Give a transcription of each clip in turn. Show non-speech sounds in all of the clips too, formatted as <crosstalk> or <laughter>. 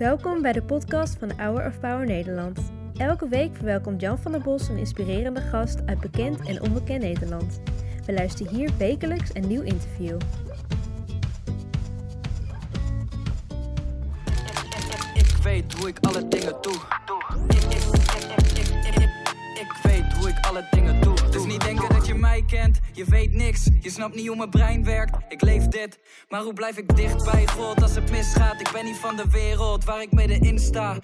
Welkom bij de podcast van Hour of Power Nederland. Elke week verwelkomt Jan van der Bos een inspirerende gast uit bekend en onbekend Nederland. We luisteren hier wekelijks een nieuw interview. Ik weet hoe ik alle dingen doe. Ik, weet hoe ik alle dingen doe. Dus niet denken mij kent. Je weet niks. Je snapt niet hoe mijn brein werkt. Ik leef dit. Maar hoe blijf ik dicht bij God als het misgaat? Ik ben niet van de wereld waar ik middenin sta.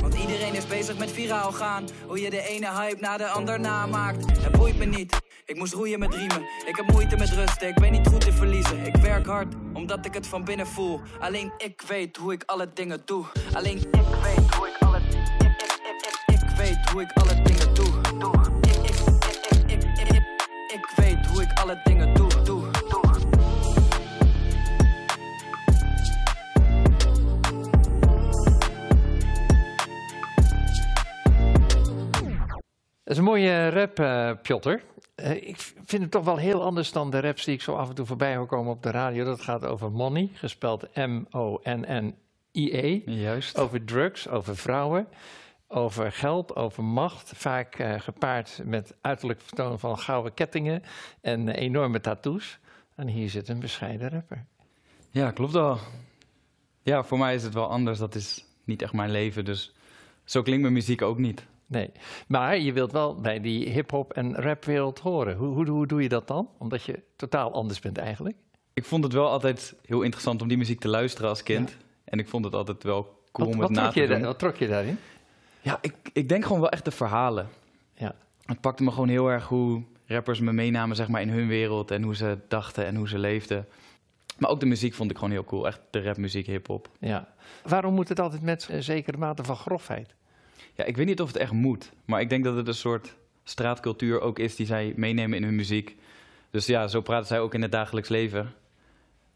Want iedereen is bezig met viraal gaan. Hoe je de ene hype na de ander namaakt. Het boeit me niet. Ik moest roeien met riemen. Ik heb moeite met rusten. Ik ben niet goed in verliezen. Ik werk hard omdat ik het van binnen voel. Alleen ik weet hoe ik alle dingen doe. Alleen ik weet hoe ik alle ik, ik weet hoe ik alle dingen doe. doe. Alle dingen doe. doe, doe. Dat is een mooie rap, eh Piotr. Eh, ik vind het toch wel heel anders dan de raps die ik zo af en toe voorbij hoor komen op de radio. Dat gaat over money, gespeld M-O-N-N-I-E. Juist. Over drugs, over vrouwen, over geld, over macht. Vaak eh, gepaard met uiterlijk vertoon van gouden kettingen en eh, enorme tattoos. En hier zit een bescheiden rapper. Ja, klopt wel. Ja, voor mij is het wel anders. Dat is niet echt mijn leven. Dus zo klinkt mijn muziek ook niet. Nee, maar je wilt wel bij die hip-hop en rapwereld horen. Hoe, hoe, hoe doe je dat dan? Omdat je totaal anders bent eigenlijk. Ik vond het wel altijd heel interessant om die muziek te luisteren als kind. En ik vond het altijd wel cool wat, om wat, het na te je doen. daar- wat trok je daarin? Ja, ik, ik denk gewoon wel echt de verhalen. Ja. Het pakte me gewoon heel erg hoe rappers me meenamen zeg maar, in hun wereld. En hoe ze dachten en hoe ze leefden. Maar ook de muziek vond ik gewoon heel cool. Echt de rapmuziek, hip-hop. Ja. Waarom moet het altijd met een zekere mate van grofheid? Ja, ik weet niet of het echt moet. Maar ik denk dat het een soort straatcultuur ook is die zij meenemen in hun muziek. Dus ja, zo praten zij ook in het dagelijks leven.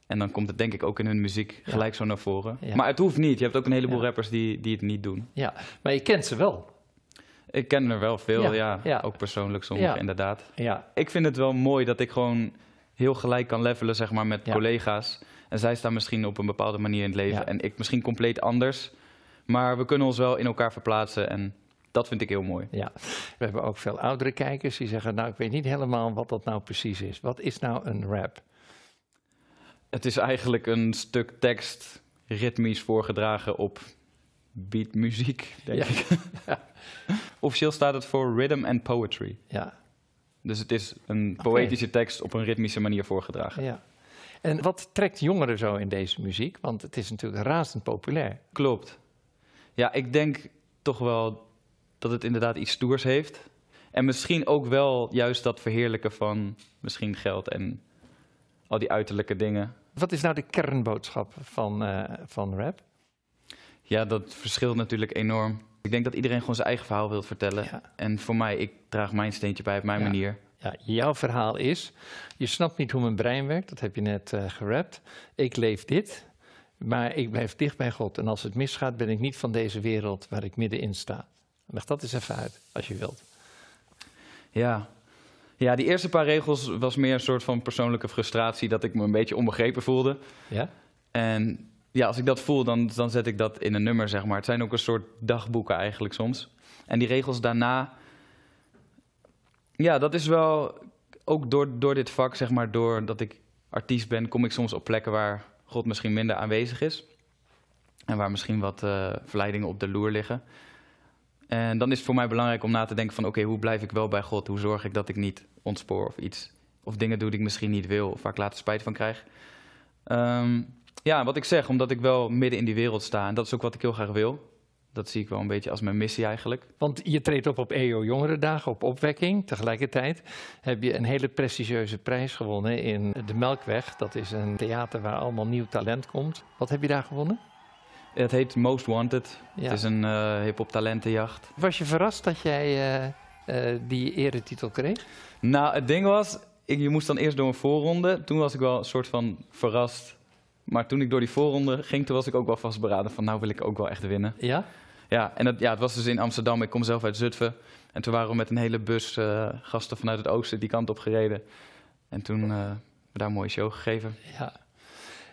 En dan komt het denk ik ook in hun muziek Ja. gelijk zo naar voren. Ja. Maar het hoeft niet. Je hebt ook een heleboel Ja. rappers die, die het niet doen. Ja, maar je kent ze wel. Ik ken er wel veel, Ja. Ook persoonlijk sommige, Ja. inderdaad. Ja, Ik vind het wel mooi dat ik gewoon heel gelijk kan levelen, zeg maar, met collega's. En zij staan misschien op een bepaalde manier in het leven. En ik misschien compleet anders. Maar we kunnen ons wel in elkaar verplaatsen. En dat vind ik heel mooi. ja. We hebben ook veel oudere kijkers die zeggen, nou ik weet niet helemaal wat dat nou precies is. Wat is nou een rap? Het is eigenlijk een stuk tekst ritmisch voorgedragen op beatmuziek, denk Ja. ik. <laughs> Officieel staat het voor rhythm and poetry. Ja, Dus het is een poëtische tekst op een ritmische manier voorgedragen. ja. En wat trekt jongeren zo in deze muziek? Want het is natuurlijk razend populair. Klopt. Ja, ik denk toch wel dat het inderdaad iets stoers heeft. En misschien ook wel juist dat verheerlijken van misschien geld en al die uiterlijke dingen. Wat is nou de kernboodschap van, eh, van rap? Ja, dat verschilt natuurlijk enorm. Ik denk dat iedereen gewoon zijn eigen verhaal wil vertellen. Ja. En voor mij, ik draag mijn steentje bij op mijn Ja. manier. Ja, jouw verhaal is, je snapt niet hoe mijn brein werkt, dat heb je net eh gerapt. Ik leef dit, maar ik blijf dicht bij God. En als het misgaat, ben ik niet van deze wereld waar ik middenin sta. Leg dat eens even uit, als je wilt. Ja. Ja, die eerste paar regels was meer een soort van persoonlijke frustratie... dat ik me een beetje onbegrepen voelde. Ja? En ja, als ik dat voel, dan, dan zet ik dat in een nummer, zeg maar. Het zijn ook een soort dagboeken eigenlijk soms. En die regels daarna... Ja, dat is wel... Ook door, door dit vak, zeg maar, doordat ik artiest ben... kom ik soms op plekken waar God misschien minder aanwezig is. En waar misschien wat eh, verleidingen op de loer liggen. En dan is het voor mij belangrijk om na te denken van... oké, hoe blijf ik wel bij God? Hoe zorg ik dat ik niet ontspoor of iets... of dingen doe die ik misschien niet wil... of waar ik later spijt van krijg. Ehm, ja, wat ik zeg, omdat ik wel midden in die wereld sta. En dat is ook wat ik heel graag wil. Dat zie ik wel een beetje als mijn missie eigenlijk. Want je treedt op op EO Jongerendagen, op opwekking. Tegelijkertijd heb je een hele prestigieuze prijs gewonnen in de Melkweg. Dat is een theater waar allemaal nieuw talent komt. Wat heb je daar gewonnen? Het heet Most Wanted. Ja. Het is een eh hip-hop talentenjacht. Was je verrast dat jij eh, eh, die eretitel kreeg? Nou, het ding was, ik, je moest dan eerst door een voorronde. Toen was ik wel een soort van verrast. Maar toen ik door die voorronde ging, toen was ik ook wel vastberaden van nou wil ik ook wel echt winnen. Ja? Ja, en het, ja, het was dus in Amsterdam. Ik kom zelf uit Zutphen. En toen waren we met een hele bus gasten vanuit het oosten die kant op gereden. En toen hebben we daar een mooie show gegeven. Ja.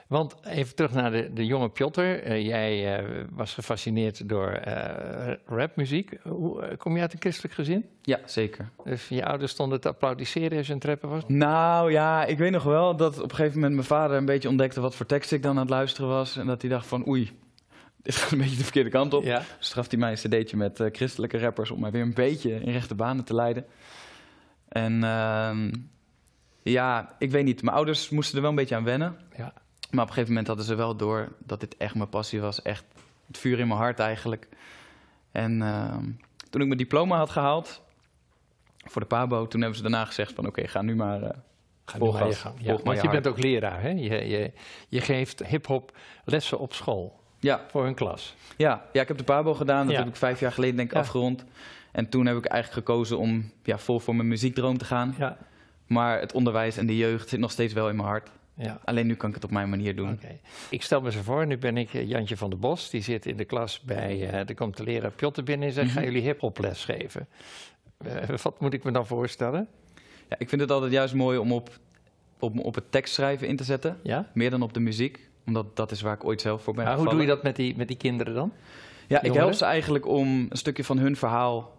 Want even terug naar de, de jonge Piotr. Eh, jij eh, was gefascineerd door eh, rapmuziek. Hoe, kom je uit een christelijk gezin? Ja, zeker. Dus je ouders stonden te applaudisseren als je aan het rappen was? Nou ja, ik weet nog wel dat op een gegeven moment mijn vader een beetje ontdekte wat voor tekst ik dan aan het luisteren was. En dat hij dacht van oei, <laughs> dit gaat een beetje de verkeerde kant op. Ja. Dus straft hij mij een cd'tje met christelijke rappers om mij weer een beetje in rechte banen te leiden. En ehm, ja, ik weet niet. Mijn ouders moesten er wel een beetje aan wennen. Ja. Maar op een gegeven moment hadden ze wel door dat dit echt mijn passie was. Echt het vuur in mijn hart eigenlijk. En ehm, toen ik mijn diploma had gehaald voor de PABO, toen hebben ze daarna gezegd van oké, ga nu maar... eh, Ga nu maar je gang. Ja, want je bent ook leraar, hè? Je, je, je geeft hip-hop lessen op school ja, voor een klas. Ja, ja, ik heb de PABO gedaan. Dat Ja. heb ik vijf jaar geleden denk ik Ja. afgerond. En toen heb ik eigenlijk gekozen om ja, vol voor mijn muziekdroom te gaan. Ja, Maar het onderwijs en de jeugd zit nog steeds wel in mijn hart. Ja. Alleen nu kan ik het op mijn manier doen. Ik stel me zo voor, nu ben ik eh, Jantje van der Bos. Die zit in de klas bij, eh er komt de leraar Piotr binnen en zegt, gaan jullie hip-hop les geven? Eh, <laughs> wat moet ik me dan voorstellen? Ja, ik vind het altijd juist mooi om op, op, op het tekstschrijven in te zetten. Ja? Meer dan op de muziek. Omdat dat is waar ik ooit zelf voor ben Maar hoe doe je dat met die, met die kinderen dan? Ja, ik help ze eigenlijk om een stukje van hun verhaal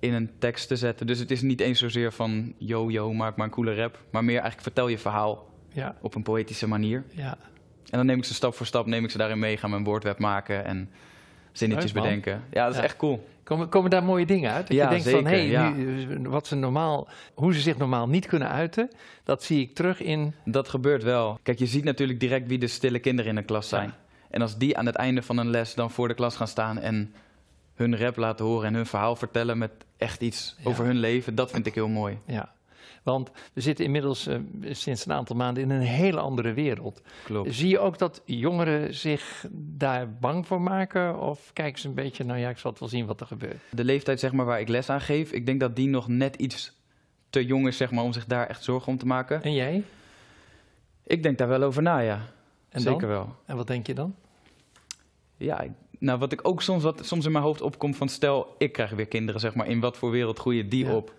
in een tekst te zetten. Dus het is niet eens zozeer van yo yo, maak maar een coole rap. Maar meer eigenlijk vertel je verhaal Ja, op een poëtische manier. ja. En dan neem ik ze stap voor stap neem ik ze daarin mee, ga mijn woordweb maken en zinnetjes Leuk, bedenken. Ja, dat is Ja. echt cool. Komen, komen daar mooie dingen uit? Dat Ja, je denkt van, hé, ja. nu, eh, wat ze normaal, hoe ze zich normaal niet kunnen uiten, dat zie ik terug in... Dat gebeurt wel. Kijk, je ziet natuurlijk direct wie de stille kinderen in de klas zijn. En als die aan het einde van een les dan voor de klas gaan staan en hun rap laten horen en hun verhaal vertellen met echt iets over hun leven, dat vind ik heel mooi. Ja. Want we zitten inmiddels eh, sinds een aantal maanden in een hele andere wereld. Klopt. Zie je ook dat jongeren zich daar bang voor maken? Of kijken ze een beetje, nou ja, ik zal het wel zien wat er gebeurt. De leeftijd zeg maar, waar ik les aan geef, ik denk dat die nog net iets te jong is zeg maar, om zich daar echt zorgen om te maken. En jij? Ik denk daar wel over na, ja. En Zeker dan? wel. En wat denk je dan? Ja, nou wat ik ook soms, wat soms in mijn hoofd opkomt van stel, ik krijg weer kinderen, zeg maar, in wat voor wereld groeien die Ja. op?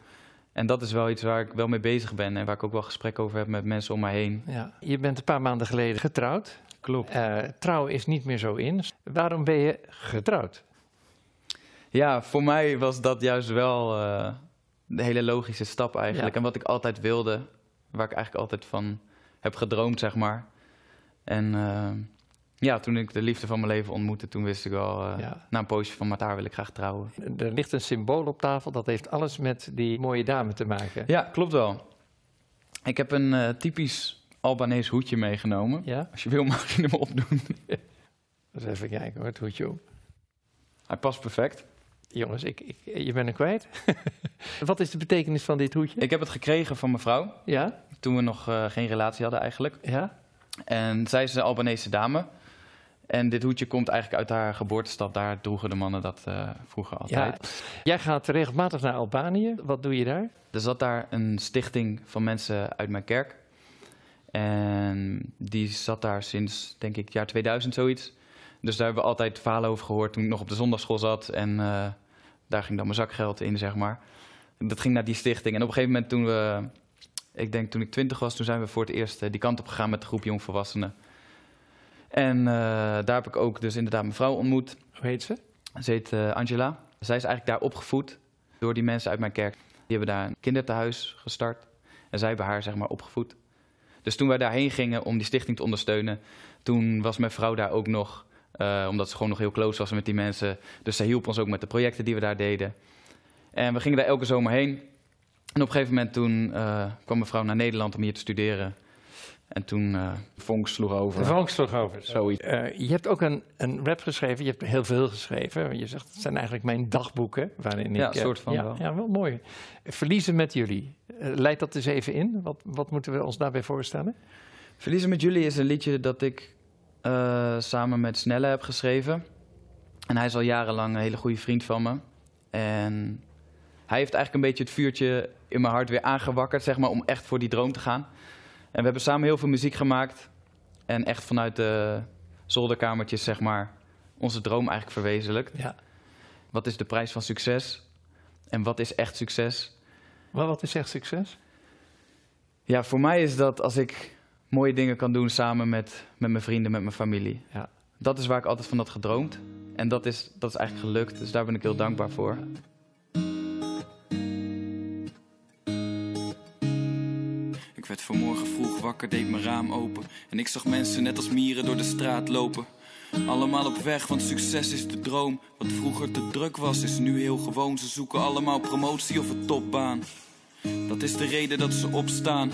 En dat is wel iets waar ik wel mee bezig ben en waar ik ook wel gesprek over heb met mensen om mij heen. Ja. Je bent een paar maanden geleden getrouwd. Klopt. Eh, trouw is niet meer zo in. Waarom ben je getrouwd? Ja, voor mij was dat juist wel eh, de hele logische stap eigenlijk. Ja. En wat ik altijd wilde, waar ik eigenlijk altijd van heb gedroomd, zeg maar. En eh, ja, toen ik de liefde van mijn leven ontmoette, toen wist ik wel, eh, Ja. na een poosje van, maar daar wil ik graag trouwen. Er ligt een symbool op tafel, dat heeft alles met die mooie dame te maken. Ja, klopt wel. Ik heb een eh, typisch Albanese hoedje meegenomen. Ja? Als je wil <laughs> mag je hem opdoen. <laughs> Dus even kijken hoor, het hoedje op. Hij past perfect. Jongens, ik, ik, je bent hem kwijt. <laughs> Wat is de betekenis van dit hoedje? Ik heb het gekregen van mijn vrouw, Ja? toen we nog eh, geen relatie hadden eigenlijk. Ja? En zij is een Albanese dame. En dit hoedje komt eigenlijk uit haar geboortestad. Daar droegen de mannen dat eh, vroeger ja. altijd. Jij gaat regelmatig naar Albanië. Wat doe je daar? Er zat daar een stichting van mensen uit mijn kerk. En die zat daar sinds, denk ik, jaar 2000 zoiets. Dus daar hebben we altijd verhalen over gehoord toen ik nog op de zondagschool zat. En eh, daar ging dan mijn zakgeld in, zeg maar. Dat ging naar die stichting. En op een gegeven moment toen we, ik denk toen ik twintig was, toen zijn we voor het eerst eh, die kant op gegaan met de groep jongvolwassenen. En eh, daar heb ik ook dus inderdaad mijn vrouw ontmoet. Hoe heet ze? Ze heet eh, Angela. Zij is eigenlijk daar opgevoed door die mensen uit mijn kerk. Die hebben daar een kinderthuis gestart. En zij hebben haar zeg maar opgevoed. Dus toen wij daarheen gingen om die stichting te ondersteunen, toen was mijn vrouw daar ook nog, eh, omdat ze gewoon nog heel close was met die mensen. Dus zij hielp ons ook met de projecten die we daar deden. En we gingen daar elke zomer heen. En op een gegeven moment toen kwam mijn vrouw naar Nederland om hier te studeren. En toen eh vonk sloeg over. Vonk sloeg over. Zoiets. Eh, je hebt ook een, een rap geschreven. Je hebt heel veel geschreven. Je zegt, het zijn eigenlijk mijn dagboeken. Waarin Ja, ik, eh, soort van ja, wel. Ja, wel mooi. Verliezen met jullie. Leid dat eens even in. Wat, wat moeten we ons daarbij voorstellen? Verliezen met jullie is een liedje dat ik eh, samen met Snelle heb geschreven. En hij is al jarenlang een hele goede vriend van me. En hij heeft eigenlijk een beetje het vuurtje in mijn hart weer aangewakkerd, zeg maar, om echt voor die droom te gaan. En we hebben samen heel veel muziek gemaakt. En echt vanuit de zolderkamertjes, zeg maar, onze droom eigenlijk verwezenlijkt. Ja. Wat is de prijs van succes? En wat is echt succes? Maar wat is echt succes? Ja, voor mij is dat als ik mooie dingen kan doen samen met, met mijn vrienden, met mijn familie. Ja. Dat is waar ik altijd van had gedroomd. En dat is, dat is eigenlijk gelukt, dus daar ben ik heel dankbaar voor. Vanmorgen vroeg wakker, deed mijn raam open. En ik zag mensen net als mieren door de straat lopen. Allemaal op weg, want succes is de droom. Wat vroeger te druk was, is nu heel gewoon. Ze zoeken allemaal promotie of een topbaan. Dat is de reden dat ze opstaan.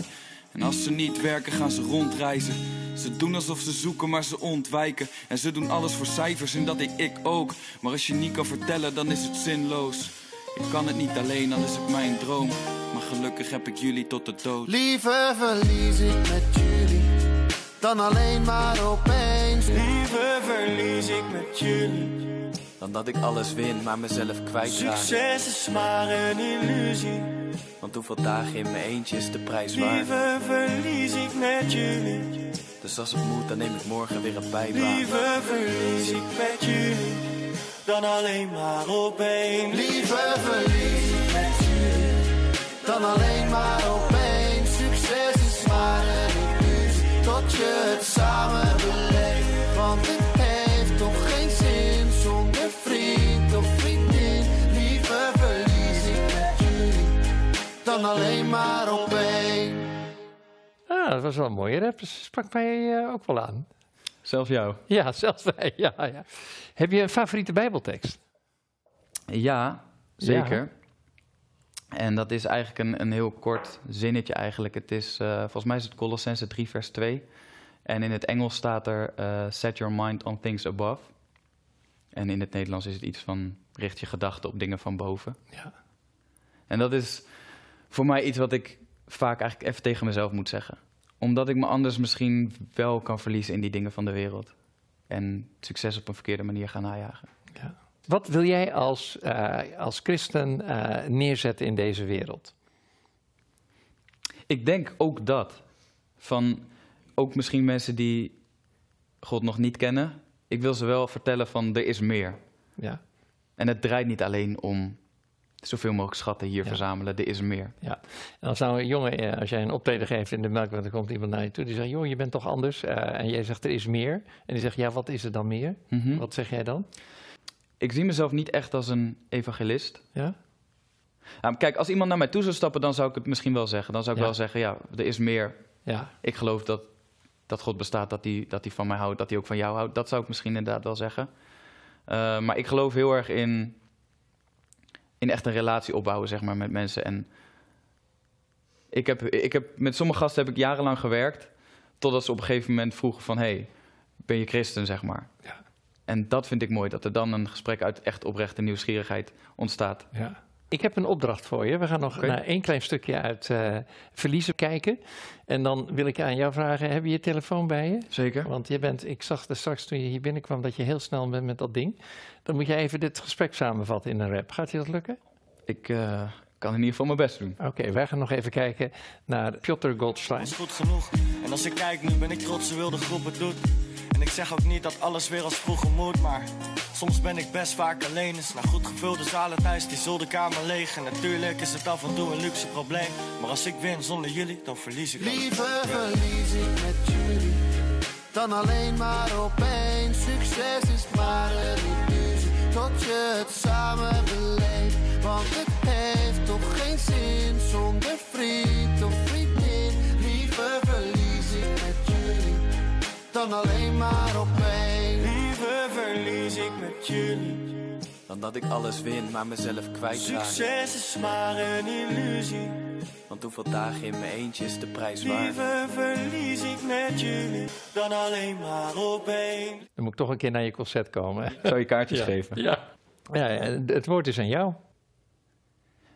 En als ze niet werken, gaan ze rondreizen. Ze doen alsof ze zoeken, maar ze ontwijken. En ze doen alles voor cijfers en dat deed ik ook. Maar als je niet kan vertellen, dan is het zinloos. Ik kan het niet alleen, dan is het mijn droom. Maar gelukkig heb ik jullie tot de dood. Liever verlies ik met jullie dan alleen maar opeens. Liever verlies ik met jullie. Dan dat ik alles win, maar mezelf kwijtraak. Succes is maar een illusie. Want hoeveel dagen in mijn eentje is de prijs waard. Liever verlies ik met jullie. Dus als het moet, dan neem ik morgen weer een bijbaan. Liever verlies ik met jullie. Dan alleen maar opeens. Liever verlies met jullie dan alleen maar opeens. Succes is maar een illusie tot je het samen beleeft. Want het heeft toch geen zin zonder vriend of vriendin. Liever verlies ik met jullie dan alleen maar opeens. Ah, dat was wel een mooie rap. Dat sprak mij eh, ook wel aan. Zelf jou. Ja, <laughs> zelfs wij. Ja, ja. Heb je een favoriete Bijbeltekst? Ja, zeker. En dat is eigenlijk een, een heel kort zinnetje eigenlijk. Het is, eh, volgens mij is het Colossense 3 vers 2. En in het Engels staat er, eh, set your mind on things above. En in het Nederlands is het iets van, richt je gedachten op dingen van boven. Ja. En dat is voor mij iets wat ik vaak eigenlijk even tegen mezelf moet zeggen. Omdat ik me anders misschien wel kan verliezen in die dingen van de wereld. En succes op een verkeerde manier gaan najagen. Wat wil jij als, eh, als christen eh, neerzetten in deze wereld? Ik denk ook dat. Van ook misschien mensen die God nog niet kennen. Ik wil ze wel vertellen van er is meer. Ja. En het draait niet alleen om zoveel mogelijk schatten hier Ja. verzamelen. Er is meer. Ja, en als nou een jongen, eh, als jij een optreden geeft in de melkweg, dan komt iemand naar je toe die zegt, joh, je bent toch anders? Eh, en jij zegt, er is meer. En die zegt, ja, wat is er dan meer? Mhm. Wat zeg jij dan? Ik zie mezelf niet echt als een evangelist. Ja? Nou, kijk, als iemand naar mij toe zou stappen, dan zou ik het misschien wel zeggen. Dan zou ik Ja. wel zeggen, ja, er is meer. Ja, Ik geloof dat, dat God bestaat, dat hij dat van mij houdt, dat hij ook van jou houdt. Dat zou ik misschien inderdaad wel zeggen. Eh, maar ik geloof heel erg in, in echt een relatie opbouwen, zeg maar, met mensen. En ik heb, ik heb, met sommige gasten heb ik jarenlang gewerkt, totdat ze op een gegeven moment vroegen van, hey, ben je christen, zeg maar. Ja. En dat vind ik mooi, dat er dan een gesprek uit echt oprechte nieuwsgierigheid ontstaat. ja. Ik heb een opdracht voor je. We gaan nog naar één klein stukje uit eh, verliezen kijken. En dan wil ik aan jou vragen, heb je je telefoon bij je? Zeker. Want je bent, ik zag er straks toen je hier binnenkwam dat je heel snel bent met dat ding. Dan moet je even dit gesprek samenvatten in een rap. Gaat je dat lukken? Ik eh, kan in ieder geval mijn best doen. Oké, wij gaan nog even kijken naar Piotr Goldstein. is goed genoeg. En als ik kijk, nu ben ik trots hoe wil de groep het doet. Ik zeg ook niet dat alles weer als vroeger moet, maar soms ben ik best vaak alleen. Is naar goed gevulde zalen thuis, die zolderkamer leeg. En natuurlijk is het af en toe een luxe probleem. Maar als ik win zonder jullie, dan verlies ik. Liever verlies ik met jullie dan alleen maar opeens. Succes is maar een illusie tot je het samen beleeft. Want het heeft toch geen zin zonder vriend of vriendin. Dan alleen maar opeens. Liever verlies ik met jullie. Dan dat ik alles win, maar mezelf kwijtraak. Succes is maar een illusie. Want hoeveel dagen in mijn eentje is de prijs waard. Liever verlies ik met jullie dan alleen maar opeens. Dan moet ik toch een keer naar je concert komen. Zou je kaartjes geven? Ja. ja, ja, het woord is aan jou.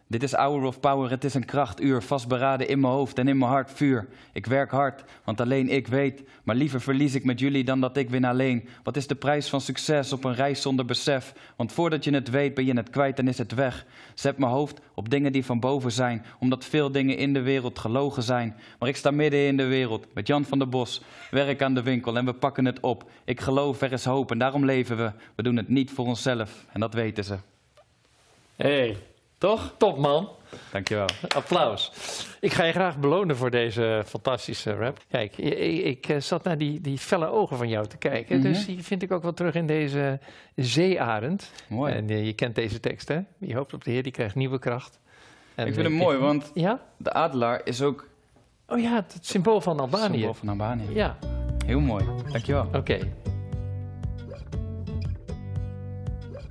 Dit is Hour of Power, het is een krachtuur, vastberaden in mijn hoofd en in mijn hart vuur. Ik werk hard, want alleen ik weet, maar liever verlies ik met jullie dan dat ik win alleen. Wat is de prijs van succes op een reis zonder besef? Want voordat je het weet ben je het kwijt en is het weg. Zet mijn hoofd op dingen die van boven zijn, omdat veel dingen in de wereld gelogen zijn. Maar ik sta midden in de wereld, met Jan van der Bos, werk aan de winkel en we pakken het op. Ik geloof er is hoop en daarom leven we. We doen het niet voor onszelf en dat weten ze. Hey, Toch? Top man. Dankjewel. Applaus. Ik ga je graag belonen voor deze fantastische rap. Kijk, ik, ik, ik, eh, zat naar die, die felle ogen van jou te kijken. Mhm. Dus die vind ik ook wel terug in deze zeearend. Mooi. En eh, je kent deze tekst, hè? Wie hoopt op de Heer, die krijgt nieuwe kracht. En, ik vind eh, hem mooi, want Ja? de adelaar is ook Oh ja, het symbool van Albanië. symbool van Albanië. Ja, Heel mooi. Dankjewel. oké.